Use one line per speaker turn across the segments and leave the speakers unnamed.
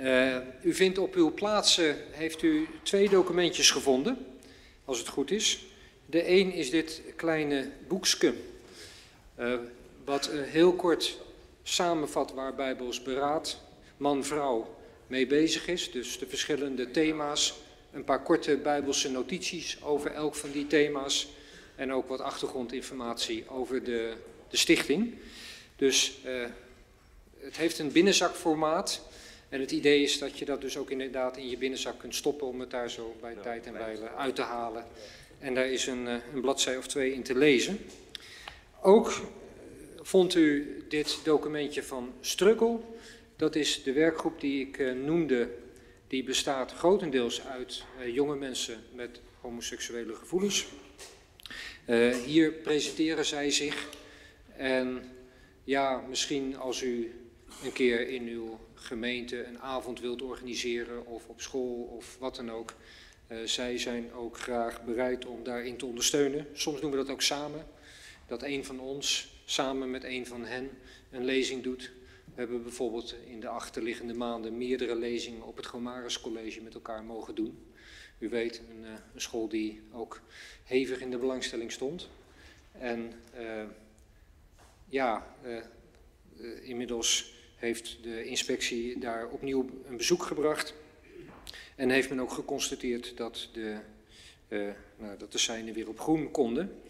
Uh, u vindt op uw plaatsen, heeft u twee documentjes gevonden, als het goed is. De een is dit kleine boekske, uh, wat uh, heel kort samenvat waar Bijbels beraad man-vrouw mee bezig is. Dus de verschillende thema's, een paar korte Bijbelse notities over elk van die thema's en ook wat achtergrondinformatie over de, de stichting. Dus het heeft een binnenzakformaat. En het idee is dat je dat dus ook inderdaad in je binnenzak kunt stoppen om het daar zo bij tijd en wijle uit te halen. En daar is een, een bladzij of twee in te lezen. Ook vond u dit documentje van Strukkel. Dat is de werkgroep die ik uh, noemde. Die bestaat grotendeels uit jonge mensen met homoseksuele gevoelens. Uh, hier presenteren zij zich. En ja, misschien als u een keer in uw gemeente een avond wilt organiseren of op school of wat dan ook. Uh, zij zijn ook graag bereid om daarin te ondersteunen. Soms doen we dat ook samen. Dat een van ons samen met een van hen een lezing doet. We hebben bijvoorbeeld in de achterliggende maanden meerdere lezingen op het Gomarus College met elkaar mogen doen. U weet, een, uh, een school die ook hevig in de belangstelling stond. En uh, ja, inmiddels heeft de inspectie daar opnieuw een bezoek gebracht. En heeft men ook geconstateerd dat de, nou, dat de seinen weer op groen konden.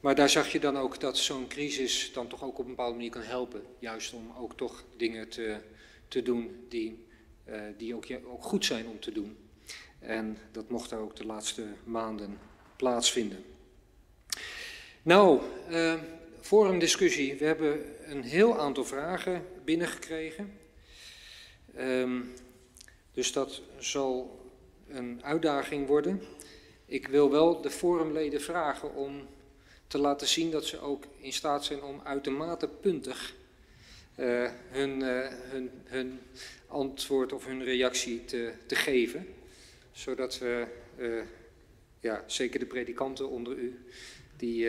Maar daar zag je dan ook dat zo'n crisis dan toch ook op een bepaalde manier kan helpen. Juist om ook toch dingen te, te doen die, uh, die ook, ook goed zijn om te doen. En dat mocht ook de laatste maanden plaatsvinden. Nou, uh, voor een discussie. We hebben een heel aantal vragen binnengekregen. Um, dus dat zal een uitdaging worden. Ik wil wel de forumleden vragen om te laten zien dat ze ook in staat zijn om uitermate puntig uh, hun, uh, hun, hun, antwoord of hun reactie te, te geven. Zodat we, uh, ja, zeker de predikanten onder u, die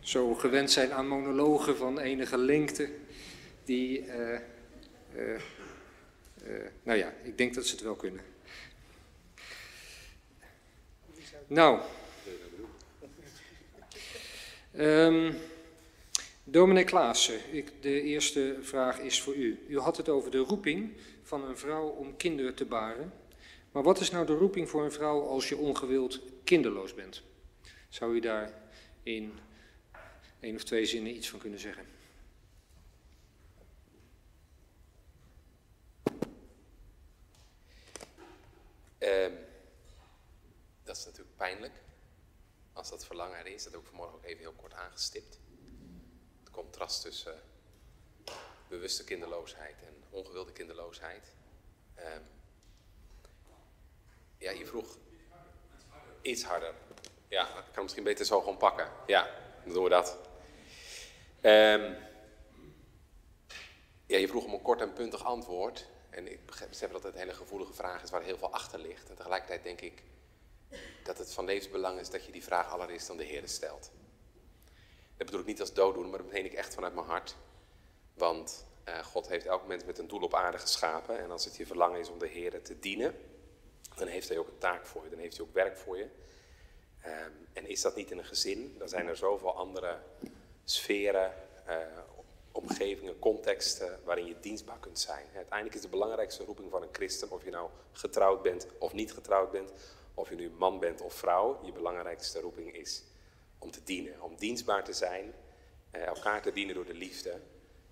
zo gewend zijn aan monologen van enige lengte, die, nou ja, ik denk dat ze het wel kunnen. Nou. Um, Dominee Klaassen, ik, de eerste vraag is voor u. U had het over de roeping van een vrouw om kinderen te baren. Maar wat is nou de roeping voor een vrouw als je ongewild kinderloos bent? Zou u daar in één of twee zinnen iets van kunnen zeggen?
Um, dat is natuurlijk pijnlijk als dat verlangen er is. Dat heb ik vanmorgen ook even heel kort aangestipt. Het contrast tussen bewuste kinderloosheid en ongewilde kinderloosheid. Um, ja, je vroeg iets harder. Ja, ik kan misschien beter zo gewoon pakken. Ja, dan doen we dat. Um, ja, je vroeg om een kort en puntig antwoord. En ik besef dat het een hele gevoelige vraag is waar heel veel achter ligt. En tegelijkertijd denk ik, dat het van levensbelang is dat je die vraag allereerst aan de Heer stelt. Dat bedoel ik niet als dooddoen, maar dat meen ik echt vanuit mijn hart. Want uh, God heeft elk mens met een doel op aarde geschapen. En als het je verlangen is om de Heer te dienen, dan heeft hij ook een taak voor je, dan heeft hij ook werk voor je. Um, en is dat niet in een gezin, dan zijn er zoveel andere sferen, uh, omgevingen, contexten waarin je dienstbaar kunt zijn. Uiteindelijk is de belangrijkste roeping van een christen, of je nou getrouwd bent of niet getrouwd bent, of je nu man bent of vrouw, je belangrijkste roeping is om te dienen. Om dienstbaar te zijn, eh, elkaar te dienen door de liefde.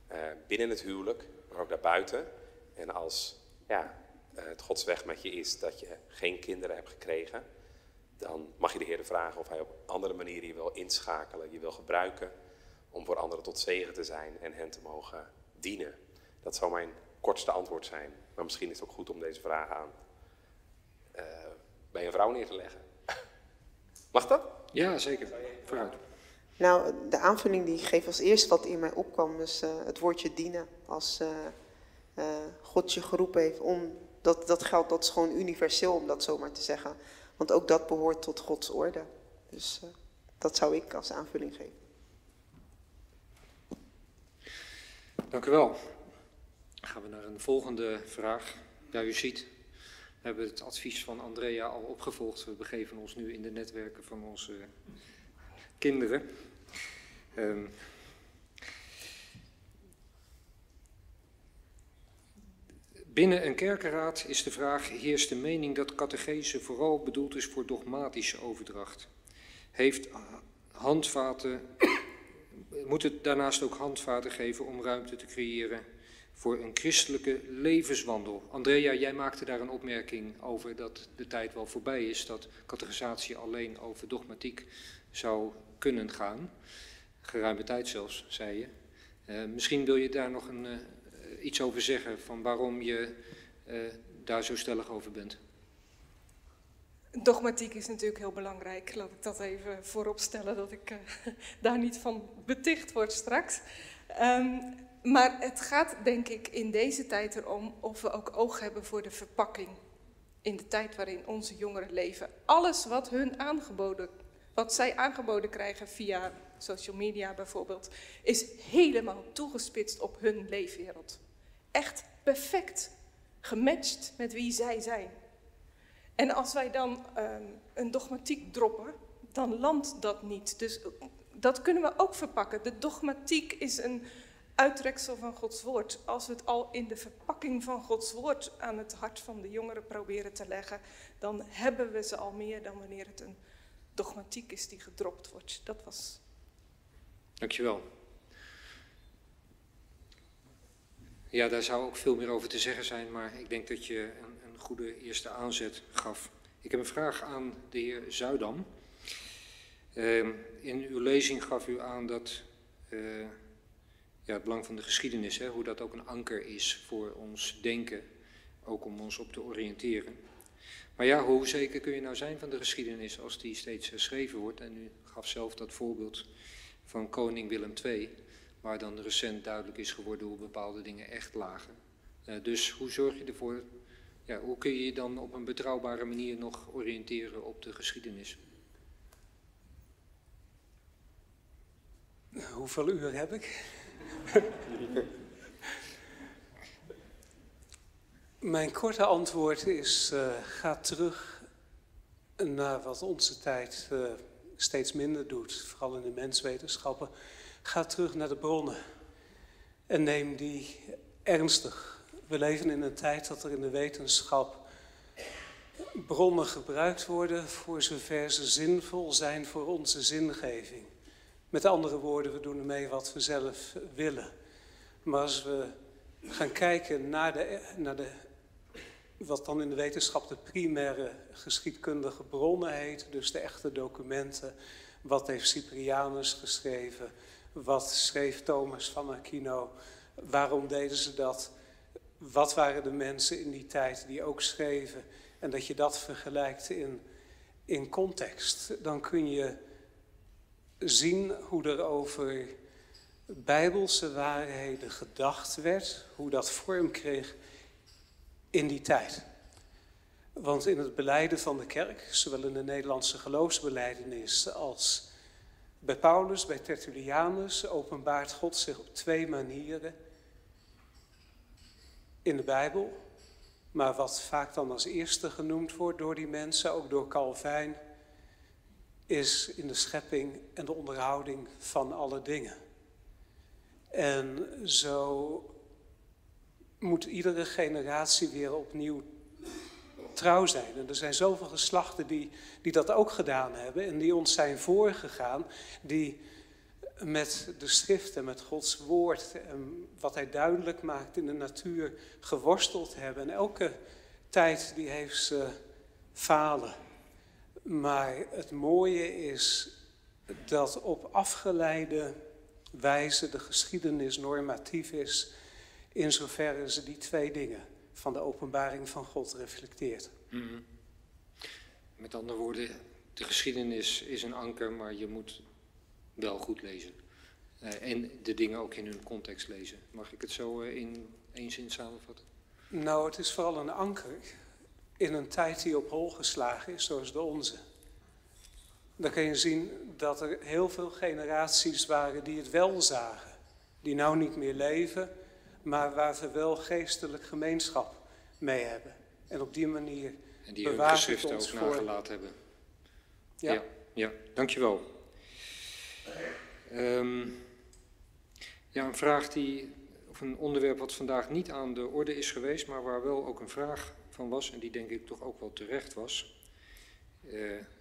Eh, binnen het huwelijk, maar ook daarbuiten. En als ja, eh, het Gods weg met je is dat je geen kinderen hebt gekregen, dan mag je de Heer vragen of Hij op andere manieren je wil inschakelen, je wil gebruiken om voor anderen tot zegen te zijn en hen te mogen dienen. Dat zou mijn kortste antwoord zijn. Maar misschien is het ook goed om deze vraag aan uh, bij een vrouw neer te leggen. Mag dat?
Ja, zeker. Vooruit.
Nou, de aanvulling die ik geef als eerste wat in mij opkwam, is uh, het woordje dienen. Als uh, uh, God je geroepen heeft om, dat, dat geldt, dat is gewoon universeel om dat zomaar te zeggen. Want ook dat behoort tot Gods orde. Dus dat zou ik als aanvulling geven.
Dank u wel. gaan we naar een volgende vraag. Ja, u ziet, we hebben het advies van Andrea al opgevolgd. We begeven ons nu in de netwerken van onze kinderen. Um, Binnen een kerkenraad is de vraag, heerst de mening dat catechese vooral bedoeld is voor dogmatische overdracht? Heeft handvaten, moet het daarnaast ook handvaten geven om ruimte te creëren voor een christelijke levenswandel? Andrea, jij maakte daar een opmerking over dat de tijd wel voorbij is, dat catechisatie alleen over dogmatiek zou kunnen gaan. Geruime tijd zelfs, zei je. Uh, misschien wil je daar nog een, uh, iets over zeggen van waarom je uh, daar zo stellig over bent?
Dogmatiek is natuurlijk heel belangrijk. Laat ik dat even voorop stellen, dat ik uh, daar niet van beticht word straks. Um, maar het gaat denk ik in deze tijd erom of we ook oog hebben voor de verpakking. In de tijd waarin onze jongeren leven. Alles wat hun aangeboden, wat zij aangeboden krijgen via social media bijvoorbeeld, is helemaal toegespitst op hun leefwereld echt perfect gematcht met wie zij zijn. En als wij dan um, een dogmatiek droppen, dan landt dat niet. Dus eh, dat kunnen we ook verpakken. De dogmatiek is een uittreksel van Gods woord. Als we het al in de verpakking van Gods woord aan het hart van de jongeren proberen te leggen, dan hebben we ze al meer dan wanneer het een dogmatiek is die gedropt wordt. Dat was.
Dankjewel. Ja, daar zou ook veel meer over te zeggen zijn, maar ik denk dat je een goede eerste aanzet gaf. Ik heb een vraag aan de heer Zuidam. Uh, in uw lezing gaf u aan dat uh, ja, het belang van de geschiedenis, hè, hoe dat ook een anker is voor ons denken, ook om ons op te oriënteren. Maar ja, hoe zeker kun je nou zijn van de geschiedenis als die steeds geschreven wordt? En u gaf zelf dat voorbeeld van koning Willem II waar dan recent duidelijk is geworden hoe bepaalde dingen echt lagen. Uh, dus hoe zorg je ervoor, ja, hoe kun je je dan op een betrouwbare manier nog oriënteren op de geschiedenis?
Hoeveel uur heb ik? Mijn korte antwoord is: uh, ga terug naar wat onze tijd uh, steeds minder doet, vooral in de menswetenschappen. Ga terug naar de bronnen en neem die ernstig. We leven in een tijd dat er in de wetenschap bronnen gebruikt worden voor zover ze zinvol zijn voor onze zingeving. Met andere woorden, we doen ermee wat we zelf willen. Maar als we gaan kijken naar, de, naar de, wat dan in de wetenschap de primaire geschiedkundige bronnen heet, dus de echte documenten, wat heeft Cyprianus geschreven, wat schreef Thomas van Aquino? Waarom deden ze dat? Wat waren de mensen in die tijd die ook schreven? En dat je dat vergelijkt in, in context. Dan kun je zien hoe er over bijbelse waarheden gedacht werd. Hoe dat vorm kreeg in die tijd. Want in het beleiden van de kerk, zowel in de Nederlandse geloofsbeleidenis als bij Paulus, bij Tertullianus openbaart God zich op twee manieren in de Bijbel. Maar wat vaak dan als eerste genoemd wordt door die mensen, ook door Calvijn, is in de schepping en de onderhouding van alle dingen. En zo moet iedere generatie weer opnieuw trouw zijn. En er zijn zoveel geslachten die, die dat ook gedaan hebben en die ons zijn voorgegaan, die met de schrift en met Gods woord en wat hij duidelijk maakt in de natuur geworsteld hebben. En elke tijd die heeft ze falen. Maar het mooie is dat op afgeleide wijze de geschiedenis normatief is, in zoverre ze die twee dingen van de openbaring van God reflecteert. Mm
Met andere woorden, de geschiedenis is een anker, maar je moet wel goed lezen. Uh, en de dingen ook in hun context lezen. Mag ik het zo uh, in één zin samenvatten?
Nou, het is vooral een anker in een tijd die op hol geslagen is, zoals de onze. Dan kun je zien dat er heel veel generaties waren die het wel zagen. Die nou niet meer leven, maar waar we wel geestelijk gemeenschap mee hebben. En op die manier
En die hun geschriften ook
voor...
nagelaten hebben.
Ja.
ja, ja, dankjewel. Ehm ja, een vraag die, of een onderwerp wat vandaag niet aan de orde is geweest, maar waar wel ook een vraag van was, en die denk ik toch ook wel terecht was. Eh,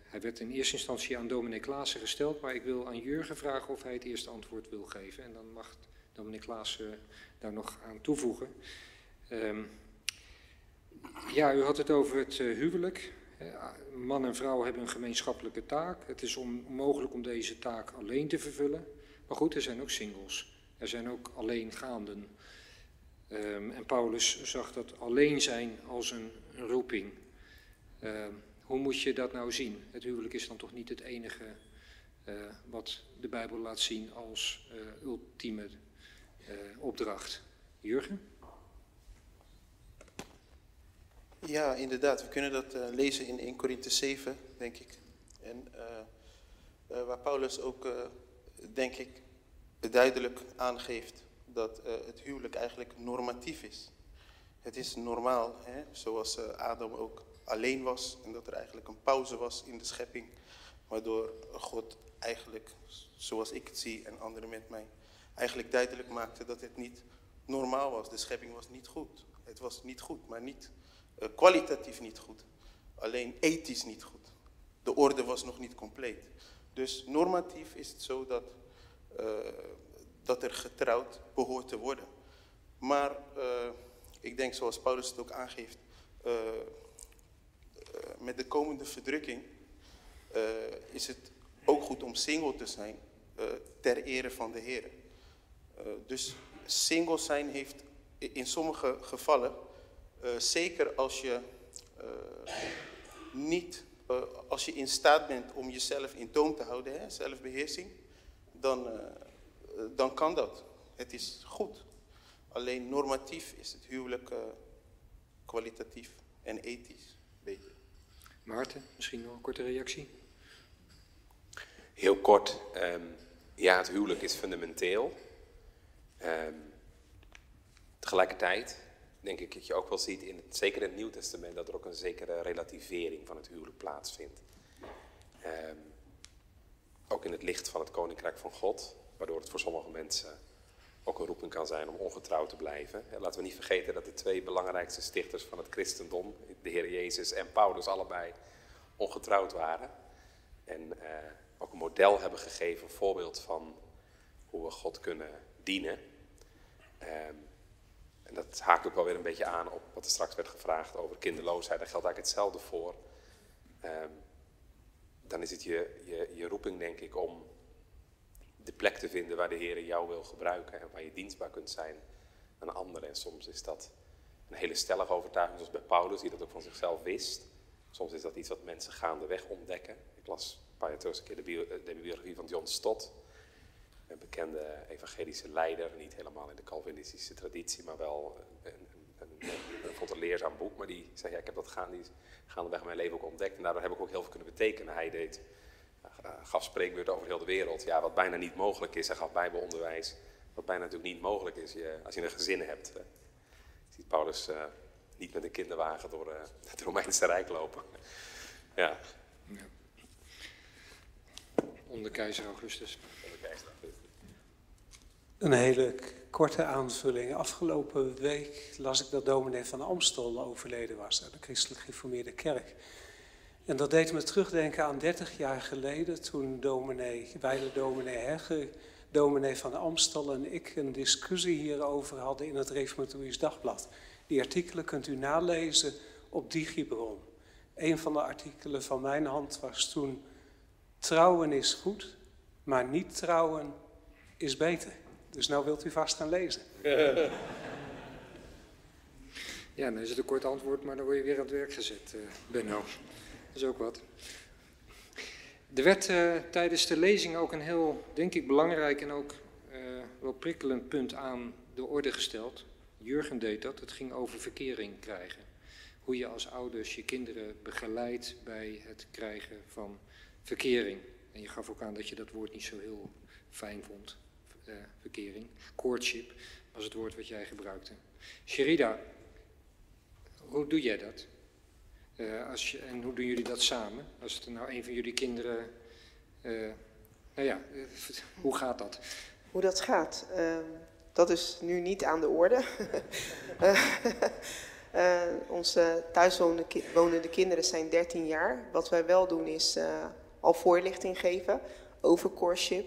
hij werd in eerste instantie aan dominee Klaassen gesteld, maar ik wil aan Jurgen vragen of hij het eerste antwoord wil geven. En dan mag dominee Klaassen daar nog aan toevoegen. Ehm, ja, u had het over het eh, huwelijk. Man en vrouw hebben een gemeenschappelijke taak. Het is on- onmogelijk om deze taak alleen te vervullen. Maar goed, er zijn ook singles. Er zijn ook alleengaanden. Ehm, en Paulus zag dat alleen zijn als een, een roeping. Ehm, hoe moet je dat nou zien? Het huwelijk is dan toch niet het enige eh, wat de Bijbel laat zien als eh, ultieme eh, opdracht. Jurgen?
Ja, inderdaad. We kunnen dat eh, lezen in 1 Korinthe 7, denk ik. En eh, eh, waar Paulus ook, denk ik, duidelijk aangeeft dat het huwelijk eigenlijk normatief is. Het is normaal, hè? zoals Adam ook alleen was en dat er eigenlijk een pauze was in de schepping, waardoor God eigenlijk, zoals ik het zie en anderen met mij, eigenlijk duidelijk maakte dat het niet normaal was. De schepping was niet goed. Het was niet goed, maar niet kwalitatief niet goed. Alleen ethisch niet goed. De orde was nog niet compleet. Dus normatief is het zo dat, eh, dat er getrouwd behoort te worden. Maar eh, ik denk zoals Paulus het ook aangeeft, eh, eh, met de komende verdrukking eh, is het ook goed om single te zijn eh, ter ere van de Heer. Eh, dus single zijn heeft in sommige gevallen, eh, zeker als je eh, niet, eh, als je in staat bent om jezelf in toom te houden, hè, zelfbeheersing, dan, dan kan dat. Het is goed. Alleen normatief is het huwelijk eh, kwalitatief en ethisch beter.
Maarten, misschien nog een korte reactie?
Heel kort, ehm, ja, het huwelijk is fundamenteel. Ehm, tegelijkertijd denk ik dat je ook wel ziet, in zeker in het Nieuw Testament, dat er ook een zekere relativering van het huwelijk plaatsvindt. Ehm, ook in het licht van het Koninkrijk van God, waardoor het voor sommige mensen ook een roeping kan zijn om ongetrouwd te blijven. En laten we niet vergeten dat de twee belangrijkste stichters van het christendom, de Heer Jezus en Paulus, allebei ongetrouwd waren. En eh, ook een model hebben gegeven, een voorbeeld van hoe we God kunnen dienen. Ehm, en dat haakt ook wel weer een beetje aan op wat er straks werd gevraagd over kinderloosheid. Daar geldt eigenlijk hetzelfde voor. Ehm, dan is het je, je, roeping, denk ik, om de plek te vinden waar de Heer jou wil gebruiken en waar je dienstbaar kunt zijn aan anderen. En soms is dat een hele stellige overtuiging, zoals bij Paulus, die dat ook van zichzelf wist. Soms is dat iets wat mensen gaandeweg ontdekken. Ik las een paar jaar terug een keer de, de biografie van John Stott, een bekende evangelische leider, niet helemaal in de Calvinistische traditie, maar wel een, een, een, een, leerzaam boek. Maar die zei, ja, ik heb dat gaan, die gaandeweg mijn leven ook ontdekt en daardoor heb ik ook heel veel kunnen betekenen. Hij deed, uh, gaf spreekbeurten over heel de wereld, ja, wat bijna niet mogelijk is. Hij gaf bijbelonderwijs, wat bijna natuurlijk niet mogelijk is je, als je een gezin hebt. Uh, ziet Paulus uh, niet met een kinderwagen door uh, het Romeinse Rijk lopen. ja.
Onder keizer Augustus.
Een hele korte aanvulling. Afgelopen week las ik dat dominee van Amstel overleden was uit de christelijk gereformeerde kerk. En dat deed me terugdenken aan 30 jaar geleden toen dominee, wijle dominee Hegge, dominee van Amstel en ik een discussie hierover hadden in het Reformatorisch Dagblad. Die artikelen kunt u nalezen op Digibron. Een van de artikelen van mijn hand was toen trouwen is goed, maar niet trouwen is beter. Dus nou wilt u vast gaan lezen.
Ja, dan is het een kort antwoord, maar dan word je weer aan het werk gezet, uh, Benno. Dat is ook wat. Er werd uh, tijdens de lezing ook een heel, denk ik, belangrijk en ook uh, wel prikkelend punt aan de orde gesteld. Jurgen deed dat, het ging over verkering krijgen. Hoe je als ouders je kinderen begeleidt bij het krijgen van verkering. En je gaf ook aan dat je dat woord niet zo heel fijn vond, uh, verkering, courtship. was het woord wat jij gebruikte. Sherida, hoe doe jij dat? Uh, als je, en hoe doen jullie dat samen? Als het nou een van jullie kinderen. Uh, nou ja, hoe gaat dat?
Hoe dat gaat? Ehm, dat is nu niet aan de orde. onze thuiswonende kinderen zijn 13 jaar. Wat wij wel doen is al voorlichting geven over coreship.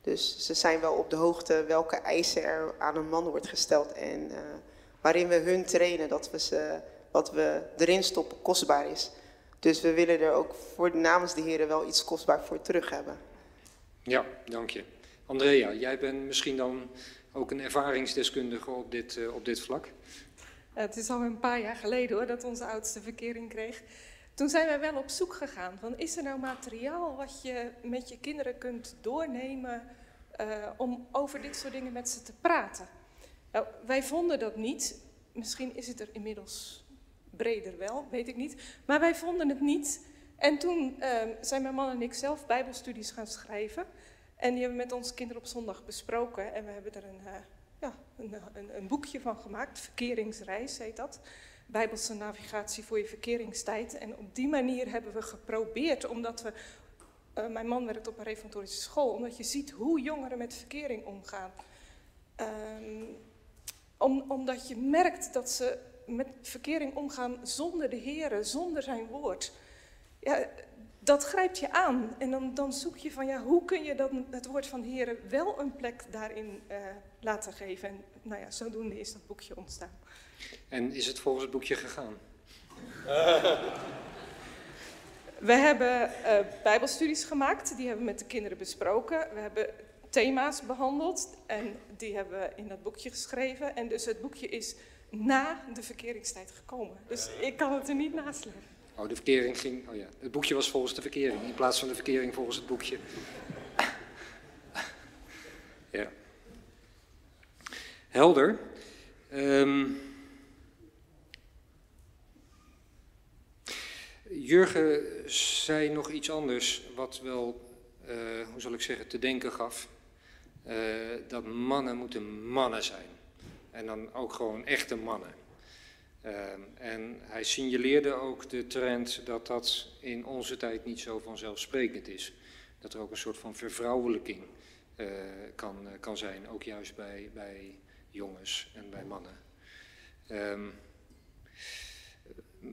Dus ze zijn wel op de hoogte welke eisen er aan een man wordt gesteld en waarin we hun trainen dat we ze wat we erin stoppen kostbaar is. Dus we willen er ook voor namens de heren wel iets kostbaar voor terug hebben.
Ja, dank je. Andrea, jij bent misschien dan ook een ervaringsdeskundige op dit, uh, op dit vlak?
Het is al een paar jaar geleden hoor, dat onze oudste verkering kreeg. Toen zijn wij wel op zoek gegaan van is er nou materiaal wat je met je kinderen kunt doornemen uh, om over dit soort dingen met ze te praten. Nou, wij vonden dat niet. Misschien is het er inmiddels breder wel, weet ik niet. Maar wij vonden het niet. En toen uh, zijn mijn man en ik zelf bijbelstudies gaan schrijven. En die hebben we met onze kinderen op zondag besproken. En we hebben er een, uh, ja, een, een, een, boekje van gemaakt. Verkeringsreis heet dat. Bijbelse navigatie voor je verkeringstijd. En op die manier hebben we geprobeerd, omdat we... Uh, mijn man werkt op een reformatorische school. Omdat je ziet hoe jongeren met verkering omgaan. Um, om, omdat je merkt dat ze met verkering omgaan zonder de Heer, zonder zijn woord. Ja, dat grijpt je aan. En dan, dan zoek je van, ja, hoe kun je dan het woord van de wel een plek daarin uh, laten geven. En nou ja, zodoende is dat boekje ontstaan.
En is het volgens het boekje gegaan?
We hebben uh, bijbelstudies gemaakt, die hebben we met de kinderen besproken. We hebben thema's behandeld en die hebben we in dat boekje geschreven. En dus het boekje is na de verkeringstijd gekomen. Dus ik kan het er niet naast leggen.
Oh, de verkering ging. Oh ja, het boekje was volgens de verkering in plaats van de verkering volgens het boekje. ja. Helder. Um, Jurgen zei nog iets anders, wat wel, uh, hoe zal ik zeggen, te denken gaf. Uh, dat mannen moeten mannen zijn. En dan ook gewoon echte mannen. Uh, en hij signaleerde ook de trend dat dat in onze tijd niet zo vanzelfsprekend is. Dat er ook een soort van vervrouwelijking kan, kan zijn, ook juist bij, bij jongens en bij mannen. Um,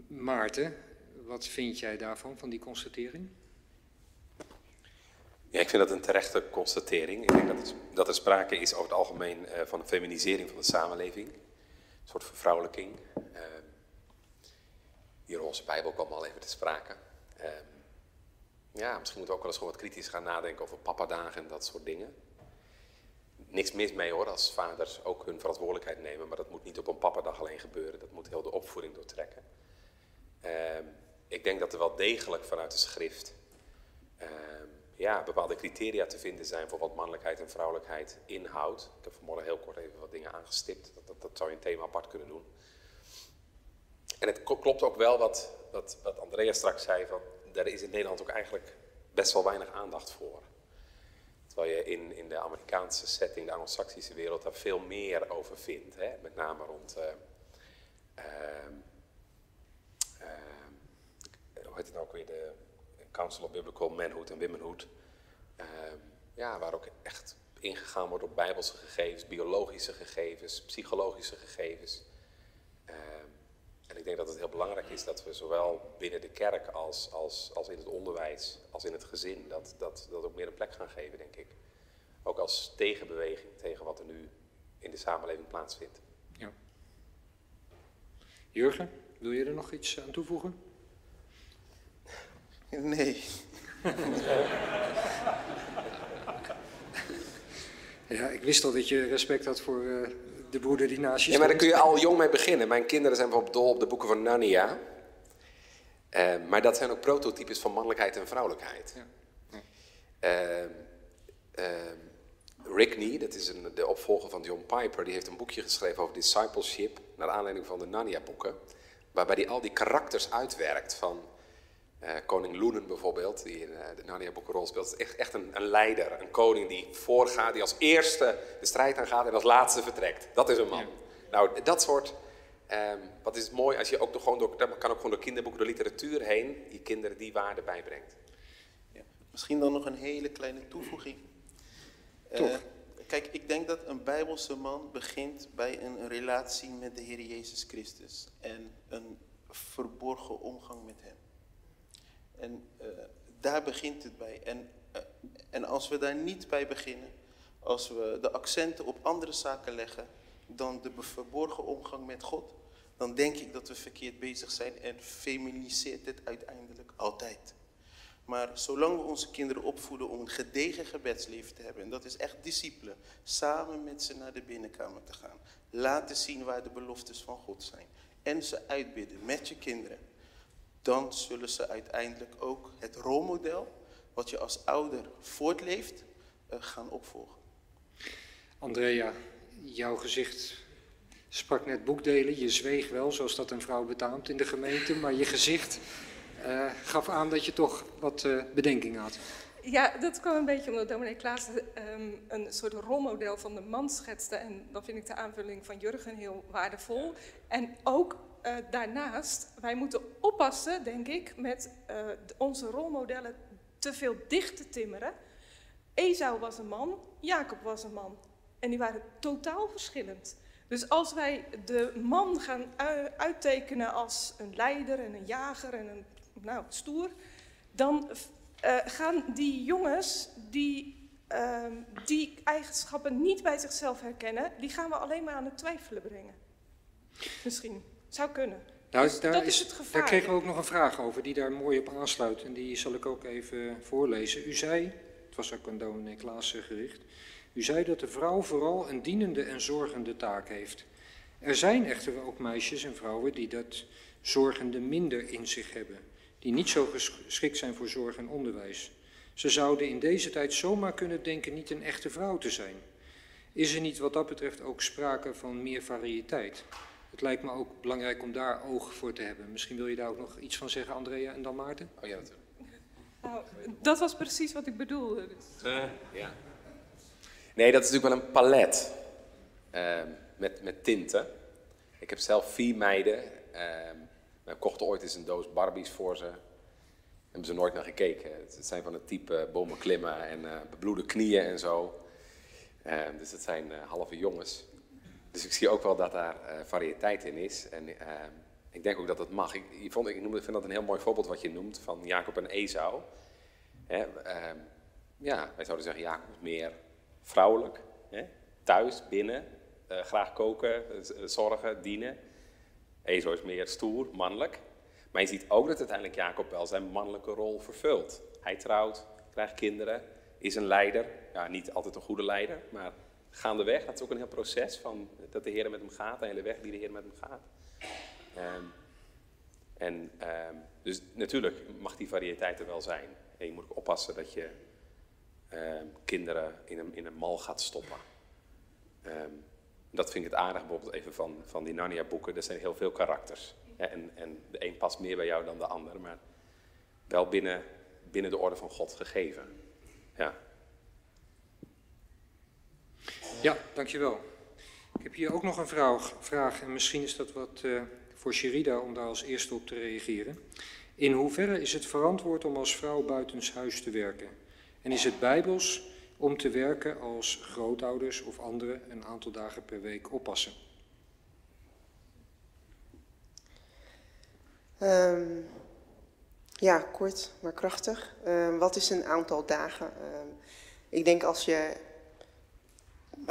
Maarten, wat vind jij daarvan, van die constatering?
Ja, ik vind dat een terechte constatering. Ik denk dat, het, dat er sprake is over het algemeen uh, van een feminisering van de samenleving. Een soort vervrouwelijking. Uh, hier in onze Bijbel kwam al even te sprake. Uh, ja, misschien moeten we ook wel eens gewoon wat kritisch gaan nadenken over papadagen en dat soort dingen. Niks mis mee hoor, als vaders ook hun verantwoordelijkheid nemen. Maar dat moet niet op een papadag alleen gebeuren. Dat moet heel de opvoeding doortrekken. Ehm, ik denk dat er wel degelijk vanuit de schrift ehm, ja, bepaalde criteria te vinden zijn voor wat mannelijkheid en vrouwelijkheid inhoudt. Ik heb vanmorgen heel kort even wat dingen aangestipt. Dat, dat, dat zou je een thema apart kunnen doen. En het klopt ook wel wat, wat, wat Andrea straks zei, van, daar is in Nederland ook eigenlijk best wel weinig aandacht voor. Terwijl je in, in de Amerikaanse setting, de Anglo-Saxische wereld, daar veel meer over vindt. Hè? Met name rond, uh, uh, hoe heet het ook weer, de Council of Biblical Manhood en Womenhood. Ehm, ja, waar ook echt ingegaan wordt op bijbelse gegevens, biologische gegevens, psychologische gegevens. Ehm, en ik denk dat het heel belangrijk is dat we zowel binnen de kerk als, als, als in het onderwijs, als in het gezin, dat, dat, dat ook meer een plek gaan geven, denk ik. Ook als tegenbeweging tegen wat er nu in de samenleving plaatsvindt.
Ja. Jurgen, wil je er nog iets aan toevoegen?
Nee.
ja, ik wist al dat je respect had voor uh, de broeder die naast je
Ja, maar daar kun je al jong mee beginnen. Mijn kinderen zijn bijvoorbeeld dol op de boeken van Narnia. Uh, maar dat zijn ook prototypes van mannelijkheid en vrouwelijkheid. Ja. Ja. Uh, Rickney, dat is een, de opvolger van John Piper, die heeft een boekje geschreven over discipleship, naar aanleiding van de Narnia-boeken, waarbij hij al die karakters uitwerkt van Eh, koning Loenen bijvoorbeeld, die in eh, de Narnia-boek een rol speelt, is echt, echt een, een, leider, een koning die voorgaat, die als eerste de strijd aangaat en als laatste vertrekt. Dat is een man. Nou, dat soort, um, wat is het mooi als je ook nog gewoon door, dat kan ook gewoon door kinderboeken, door literatuur heen, je kinderen die waarde bijbrengt.
Ja, misschien dan nog een hele kleine toevoeging. Uh, kijk, ik denk dat een Bijbelse man begint bij een relatie met de Heer Jezus Christus en een verborgen omgang met Hem. En uh, daar begint het bij. En, uh, en als we daar niet bij beginnen, als we de accenten op andere zaken leggen dan de verborgen omgang met God, dan denk ik dat we verkeerd bezig zijn en feminiseert het uiteindelijk altijd. Maar zolang we onze kinderen opvoeden om een gedegen gebedsleven te hebben, en dat is echt discipline, samen met ze naar de binnenkamer te gaan, laten zien waar de beloftes van God zijn en ze uitbidden met je kinderen, dan zullen ze uiteindelijk ook het rolmodel wat je als ouder voortleeft uh, gaan opvolgen.
Andrea, jouw gezicht sprak net boekdelen. Je zweeg wel, zoals dat een vrouw betaamt in de gemeente, maar je gezicht uh, gaf aan dat je toch wat uh, bedenkingen had.
Ja, dat kwam een beetje omdat dominee Klaas um, een soort rolmodel van de man schetste. En dan vind ik de aanvulling van Jurgen heel waardevol. En ook uh, daarnaast, wij moeten oppassen, denk ik, met uh, onze rolmodellen te veel dicht te timmeren. Esau was een man, Jacob was een man. En die waren totaal verschillend. Dus als wij de man gaan uittekenen als een leider en een jager en een nou, stoer, dan uh, gaan die jongens die uh, die eigenschappen niet bij zichzelf herkennen, die gaan we alleen maar aan het twijfelen brengen. Misschien. Zou kunnen.
Nou, dus daar, is, het gevaar. daar kregen we ook nog een vraag over die daar mooi op aansluit. En die zal ik ook even voorlezen. U zei, het was ook aan dominee Klaassen gericht. U zei dat de vrouw vooral een dienende en zorgende taak heeft. Er zijn echter ook meisjes en vrouwen die dat zorgende minder in zich hebben. Die niet zo geschikt zijn voor zorg en onderwijs. Ze zouden in deze tijd zomaar kunnen denken niet een echte vrouw te zijn. Is er niet wat dat betreft ook sprake van meer variëteit? Het lijkt me ook belangrijk om daar oog voor te hebben. Misschien wil je daar ook nog iets van zeggen, Andrea en dan Maarten?
Oh ja, natuurlijk.
Nou, dat was precies wat ik bedoelde. Dus.
Uh, ja. Nee, dat is natuurlijk wel een palet uh, met, met tinten. Ik heb zelf vier meiden. Uh, we kochten ooit eens een doos Barbies voor ze. Hebben ze nooit naar gekeken. Het zijn van het type bomen klimmen en uh, bebloede knieën en zo. dus het zijn halve jongens. Dus ik zie ook wel dat daar uh, variëteit in is. En uh, ik denk ook dat het mag. Ik, vond, ik, vind dat een heel mooi voorbeeld wat je noemt van Jacob en Esau. Hè, uh, ja, wij zouden zeggen Jacob is meer vrouwelijk. Hè? Thuis, binnen, eh, graag koken, zorgen, dienen. Esau is meer stoer, mannelijk. Maar je ziet ook dat uiteindelijk Jacob wel zijn mannelijke rol vervult. Hij trouwt, krijgt kinderen, is een leider. Ja, niet altijd een goede leider, maar gaandeweg. Dat is ook een heel proces van dat de Heer met hem gaat, de hele weg die de Heer met hem gaat. Um, en um, dus natuurlijk mag die variëteit er wel zijn. En je moet ook oppassen dat je um, kinderen in een, in een mal gaat stoppen. dat vind ik het aardig bijvoorbeeld even van, van die Narnia-boeken. Er zijn heel veel karakters. En, en de een past meer bij jou dan de ander, maar wel binnen, binnen de orde van God gegeven. Ja.
Ja, dankjewel. Ik heb hier ook nog een vraag, vraag en misschien is dat wat uh, voor Sherida om daar als eerste op te reageren. In hoeverre is het verantwoord om als vrouw buitenshuis te werken? En is het bijbels om te werken als grootouders of anderen een aantal dagen per week oppassen?
Um, ja, kort maar krachtig. Um, wat is een aantal dagen? Um, ik denk als je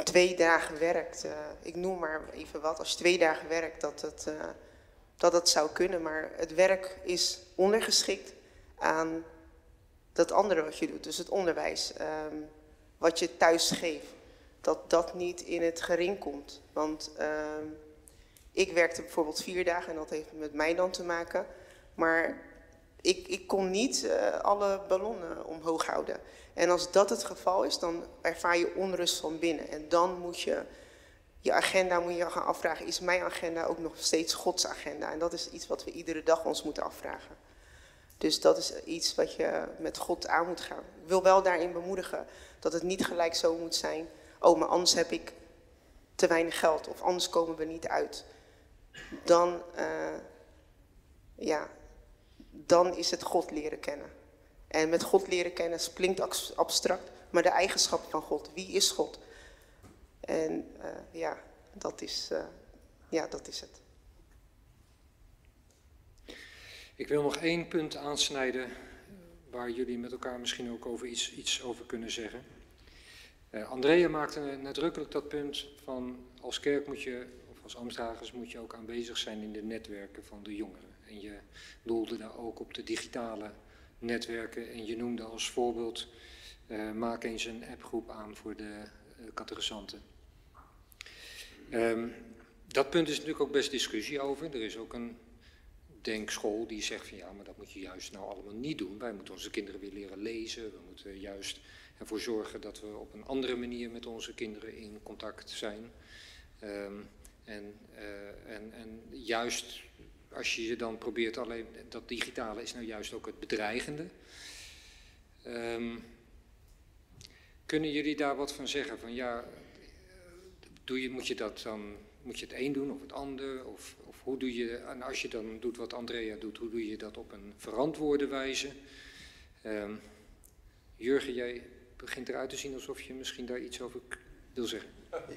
twee dagen werkt, uh, ik noem maar even wat, als je twee dagen werkt, dat het, uh, dat zou kunnen. Maar het werk is ondergeschikt aan dat andere wat je doet, dus het onderwijs, um, wat je thuis geeft. Dat dat niet in het gering komt. Want um, ik werkte bijvoorbeeld vier dagen en dat heeft met mij dan te maken. Maar ik, ik kon niet uh, alle ballonnen omhoog houden. En als dat het geval is, dan ervaar je onrust van binnen. En dan moet je je agenda moet je gaan afvragen, is mijn agenda ook nog steeds Gods agenda? En dat is iets wat we iedere dag ons moeten afvragen. Dus dat is iets wat je met God aan moet gaan. Ik wil wel daarin bemoedigen dat het niet gelijk zo moet zijn. Oh, maar anders heb ik te weinig geld of anders komen we niet uit. Dan, uh, ja, dan is het God leren kennen. En met God leren kennen klinkt abstract, maar de eigenschappen van God. Wie is God? En uh, ja, dat is, uh, ja, dat is het.
Ik wil nog één punt aansnijden waar jullie met elkaar misschien ook over iets, iets over kunnen zeggen. Uh, Andrea maakte nadrukkelijk dat punt van als kerk moet je, of als ambtsdragers moet je ook aanwezig zijn in de netwerken van de jongeren. En je doelde daar ook op de digitale netwerken en je noemde als voorbeeld, uh, maak eens een appgroep aan voor de uh, dat punt is natuurlijk ook best discussie over. Er is ook een denkschool die zegt van ja, maar dat moet je juist nou allemaal niet doen. Wij moeten onze kinderen weer leren lezen. We moeten juist ervoor zorgen dat we op een andere manier met onze kinderen in contact zijn. Um, en, uh, en, en juist als je je dan probeert alleen, dat digitale is nou juist ook het bedreigende. Um, kunnen jullie daar wat van zeggen? Van ja, doe je, moet je dat dan, moet je het een doen of het ander? Of, of hoe doe je, en als je dan doet wat Andrea doet, hoe doe je dat op een verantwoorde wijze? Um, Jurgen, jij begint eruit te zien alsof je misschien daar iets over wil zeggen.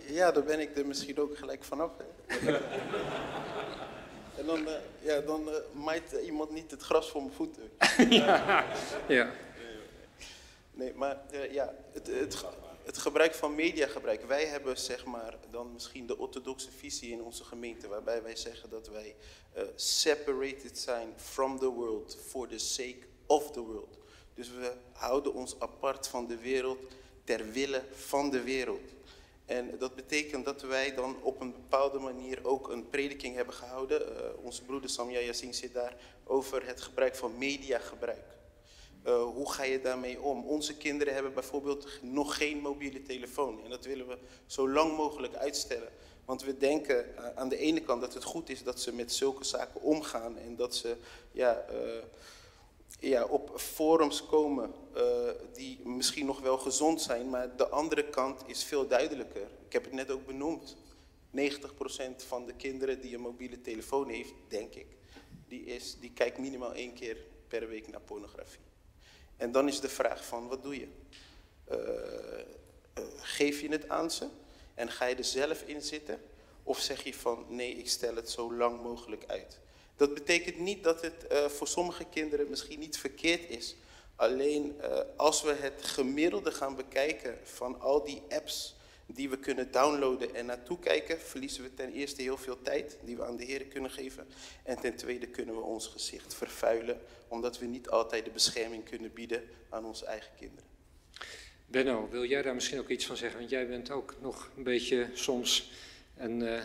Ja, daar ben ik er misschien ook gelijk vanaf. En dan, uh, ja, dan uh, maait iemand niet het gras voor mijn voeten.
ja. ja.
Nee, maar uh, ja, het, het, het, gebruik van mediagebruik. Wij hebben zeg maar dan misschien de orthodoxe visie in onze gemeente, waarbij wij zeggen dat wij separated zijn from the world for the sake of the world. Dus we houden ons apart van de wereld ter wille van de wereld. En dat betekent dat wij dan op een bepaalde manier ook een prediking hebben gehouden. Uh, onze broeder Samia Yassine zit daar over het gebruik van mediagebruik. Uh, hoe ga je daarmee om? Onze kinderen hebben bijvoorbeeld nog geen mobiele telefoon. En dat willen we zo lang mogelijk uitstellen. Want we denken uh, aan de ene kant dat het goed is dat ze met zulke zaken omgaan. En dat ze ja, ja, op forums komen uh, die misschien nog wel gezond zijn, maar de andere kant is veel duidelijker. Ik heb het net ook benoemd. 90% van de kinderen die een mobiele telefoon heeft, denk ik, die, is, die kijkt minimaal één keer per week naar pornografie. En dan is de vraag van, wat doe je? Uh, uh, geef je het aan ze en ga je er zelf in zitten? Of zeg je van, nee, ik stel het zo lang mogelijk uit? Dat betekent niet dat het uh, voor sommige kinderen misschien niet verkeerd is. Alleen uh, als we het gemiddelde gaan bekijken van al die apps die we kunnen downloaden en naartoe kijken, verliezen we ten eerste heel veel tijd die we aan de Heer kunnen geven. En ten tweede kunnen we ons gezicht vervuilen, omdat we niet altijd de bescherming kunnen bieden aan onze eigen kinderen.
Benno, wil jij daar misschien ook iets van zeggen? Want jij bent ook nog een beetje soms een... Uh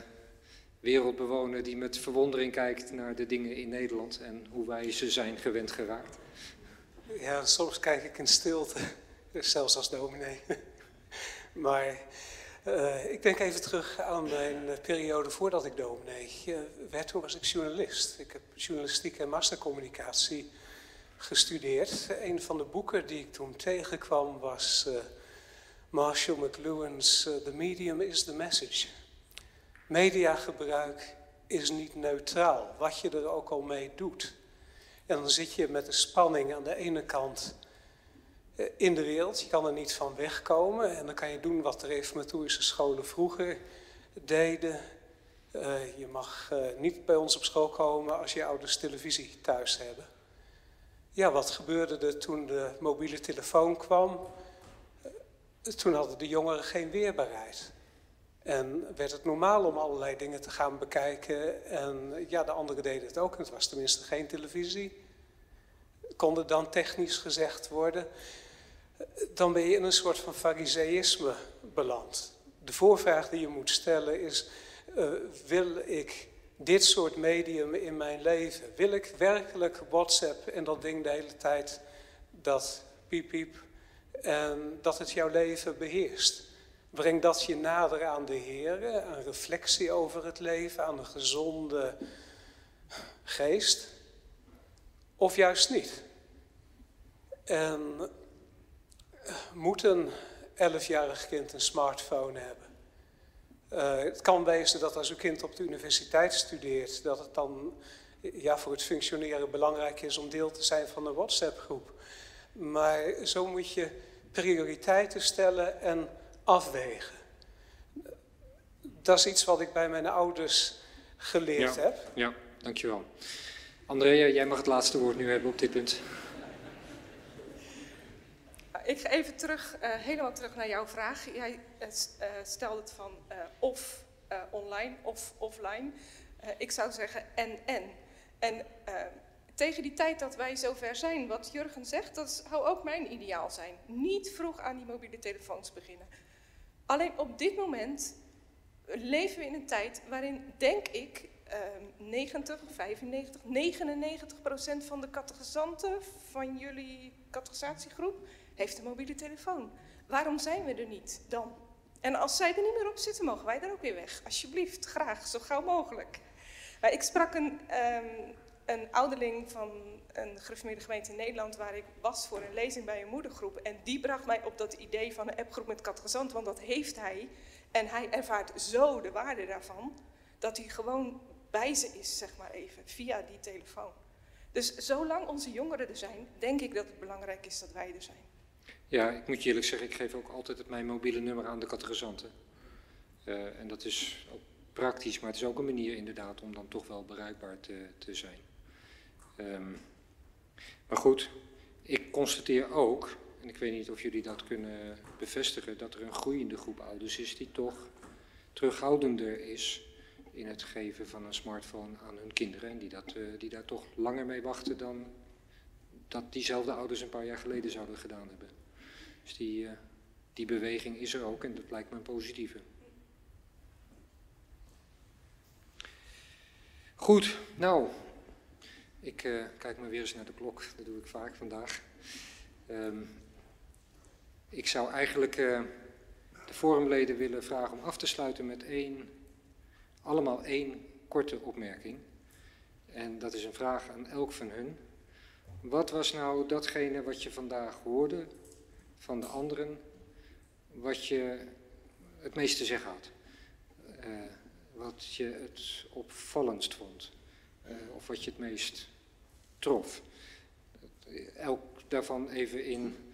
wereldbewoner die met verwondering kijkt naar de dingen in Nederland en hoe wij ze zijn gewend geraakt.
Ja, soms kijk ik in stilte, zelfs als dominee. Maar uh, ik denk even terug aan mijn periode voordat ik dominee uh, werd. Toen was ik journalist. Ik heb journalistiek en mastercommunicatie gestudeerd. Een van de boeken die ik toen tegenkwam was Marshall McLuhan's The Medium is the Message. Mediagebruik is niet neutraal, wat je er ook al mee doet. En dan zit je met de spanning aan de ene kant eh, in de wereld, je kan er niet van wegkomen. En dan kan je doen wat de reformatorische scholen vroeger deden. Uh, je mag uh, niet bij ons op school komen als je ouders televisie thuis hebben. Ja, wat gebeurde er toen de mobiele telefoon kwam? Toen hadden de jongeren geen weerbaarheid. En werd het normaal om allerlei dingen te gaan bekijken. En ja, de anderen deden het ook. Het was tenminste geen televisie. Kon dan technisch gezegd worden. Dan ben je in een soort van fariseïsme beland. De voorvraag die je moet stellen is, uh, wil ik dit soort medium in mijn leven? Wil ik werkelijk WhatsApp en dat ding de hele tijd dat piep piep en dat het jouw leven beheerst? Breng dat je nader aan de Heer, een reflectie over het leven, aan een gezonde geest. Of juist niet. En moet een 11-jarig kind een smartphone hebben? Uh, het kan wezen dat als uw kind op de universiteit studeert, dat het dan ja, voor het functioneren belangrijk is om deel te zijn van een WhatsApp-groep. Maar zo moet je prioriteiten stellen en afwegen. Dat is iets wat ik bij mijn ouders geleerd
ja,
heb.
Ja, dankjewel. Andrea, jij mag het laatste woord nu hebben op dit punt.
Ik ga even terug, uh, helemaal terug naar jouw vraag. Jij uh, stelde het van uh, of online of offline. ik zou zeggen en en. En tegen die tijd dat wij zover zijn, wat Jurgen zegt, dat zou ook mijn ideaal zijn. Niet vroeg aan die mobiele telefoons beginnen. Alleen op dit moment leven we in een tijd waarin, denk ik, 90, 95, 99 procent van de catechisanten van jullie categorisatiegroep heeft een mobiele telefoon. Waarom zijn we er niet dan? En als zij er niet meer op zitten, mogen wij er ook weer weg. Alsjeblieft, graag, zo gauw mogelijk. Ik sprak een, um, een ouderling van een gereformeerde gemeente in Nederland... waar ik was voor een lezing bij een moedergroep. En die bracht mij op dat idee van een appgroep met catechizant. Want dat heeft hij. En hij ervaart zo de waarde daarvan... dat hij gewoon bij ze is, zeg maar even, via die telefoon. Dus zolang onze jongeren er zijn, denk ik dat het belangrijk is dat wij er zijn.
Ja, ik moet je eerlijk zeggen, ik geef ook altijd mijn mobiele nummer aan de catechisanten. Uh, en dat is ook praktisch, maar het is ook een manier inderdaad om dan toch wel bereikbaar te, te zijn. Um, maar goed, ik constateer ook, en ik weet niet of jullie dat kunnen bevestigen, dat er een groeiende groep ouders is die toch terughoudender is in het geven van een smartphone aan hun kinderen. En die, dat, uh, die daar toch langer mee wachten dan dat diezelfde ouders een paar jaar geleden zouden gedaan hebben. Dus die, uh, die beweging is er ook en dat lijkt me een positieve. Goed, nou, ik uh, kijk maar weer eens naar de klok, dat doe ik vaak vandaag. Um, ik zou eigenlijk uh, de forumleden willen vragen om af te sluiten met één, allemaal één korte opmerking. En dat is een vraag aan elk van hun. Wat was nou datgene wat je vandaag hoorde van de anderen, wat je het meest te zeggen had? Uh, wat je het opvallendst vond? Wat je het meest trof? Elk daarvan even in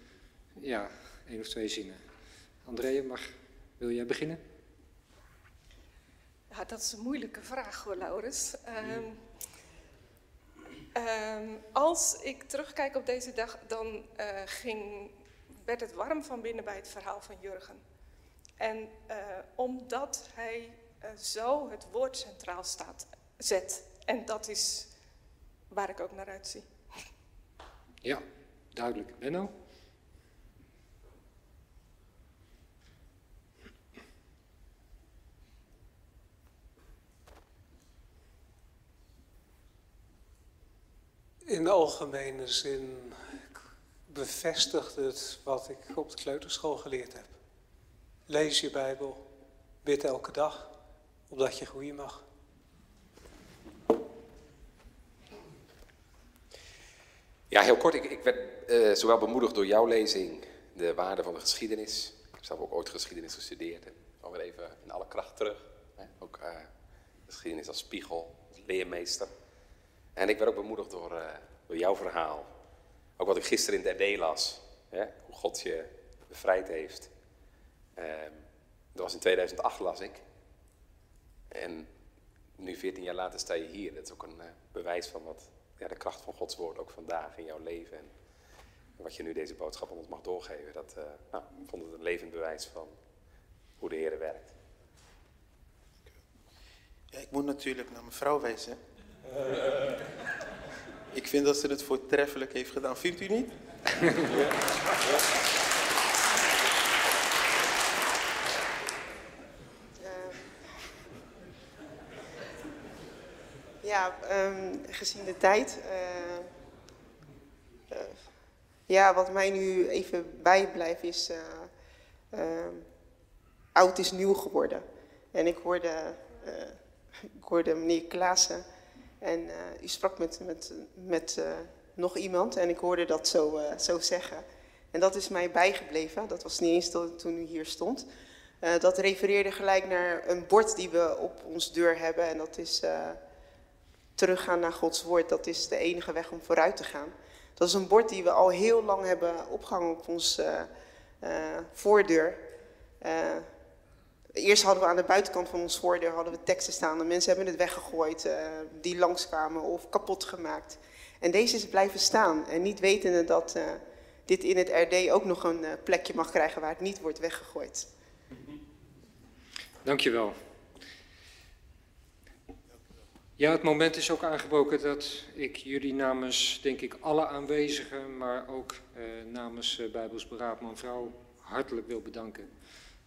ja, één of twee zinnen. Andrea, mag, wil jij beginnen?
Ja, dat is een moeilijke vraag hoor, Laurens. Um, um, als ik terugkijk op deze dag, dan uh, ging, werd het warm van binnen bij het verhaal van Jurgen. En uh, omdat hij uh, zo het woord centraal staat, zet. En dat is waar ik ook naar uitzie.
Ja, duidelijk. Benno?
In de algemene zin bevestigt het wat ik op de kleuterschool geleerd heb. Lees je Bijbel, bid elke dag, opdat je groeien mag.
Ja, heel kort. Ik, werd uh, zowel bemoedigd door jouw lezing, de waarde van de geschiedenis. Ik heb zelf ook ooit geschiedenis gestudeerd. En alweer even in alle kracht terug. Hè? Ook uh, geschiedenis als spiegel, als leermeester. En ik werd ook bemoedigd door, door jouw verhaal. Ook wat ik gisteren in de RD las. Hè? Hoe God je bevrijd heeft. Ehm, dat was in 2008 las ik. En nu 14 jaar later sta je hier. Dat is ook een bewijs van wat ja, de kracht van Gods woord ook vandaag in jouw leven. En wat je nu deze boodschap aan ons mag doorgeven. Dat uh, nou, ik vond het een levend bewijs van hoe de Heer werkt.
Ja, ik moet natuurlijk naar mijn vrouw wijzen. Uh. ik vind dat ze het voortreffelijk heeft gedaan. Vindt u niet? ja.
Ja, um, gezien de tijd. Uh, uh, ja, wat mij nu even bijblijft is. Uh, oud is nieuw geworden. En ik hoorde, ik hoorde meneer Klaassen. En u sprak met, met, met nog iemand en ik hoorde dat zo, eh, zo zeggen. En dat is mij bijgebleven. Dat was niet eens to- toen u hier stond. Eh, dat refereerde gelijk naar een bord die we op ons deur hebben. En dat is eh, teruggaan naar Gods woord. Dat is de enige weg om vooruit te gaan. Dat is een bord die we al heel lang hebben opgehangen op ons eh, eh, voordeur. Eh, Eerst hadden we aan de buitenkant van ons voordeur hadden we teksten staan. En mensen hebben het weggegooid, eh, die langskwamen of kapot gemaakt. En deze is blijven staan. En niet wetende dat dit in het RD ook nog een plekje mag krijgen waar het niet wordt weggegooid.
Dankjewel. Ja, het moment is ook aangebroken dat ik jullie namens, denk ik, alle aanwezigen, maar ook eh, namens eh, Bijbels Beraadman Vrouw hartelijk wil bedanken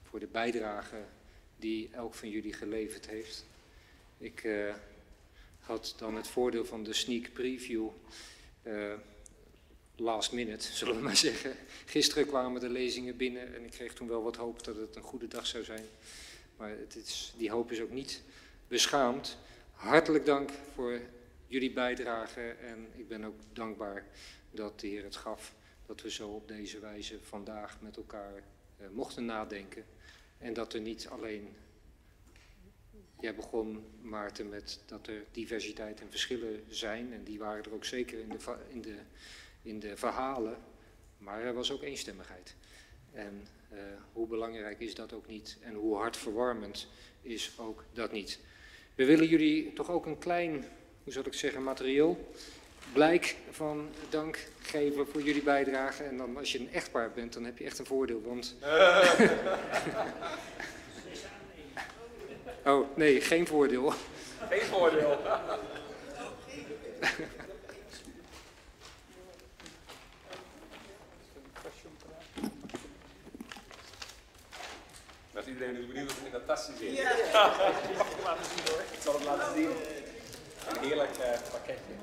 voor de bijdrage die elk van jullie geleverd heeft. Ik eh, had dan het voordeel van de sneak preview eh, last minute, zullen we maar zeggen. Gisteren kwamen de lezingen binnen en ik kreeg toen wel wat hoop dat het een goede dag zou zijn. Maar het is, die hoop is ook niet beschaamd. Hartelijk dank voor jullie bijdrage en ik ben ook dankbaar dat de Heer het gaf dat we zo op deze wijze vandaag met elkaar eh, mochten nadenken. En dat er niet alleen, jij begon Maarten met dat er diversiteit en verschillen zijn en die waren er ook zeker in de, in de, in de verhalen, maar er was ook eenstemmigheid. En eh, hoe belangrijk is dat ook niet en hoe hartverwarmend is ook dat niet. We willen jullie toch ook een klein, hoe zal ik zeggen, materieel blijk van dank geven voor jullie bijdrage. En dan als je een echtpaar bent, dan heb je echt een voordeel, want... oh, nee, geen voordeel.
Geen voordeel. Dat iedereen is benieuwd wat er in dat tasje zit. Ja. Ik mag het laten zien hoor. Ik zal het laten zien. Een heerlijk eh, pakketje.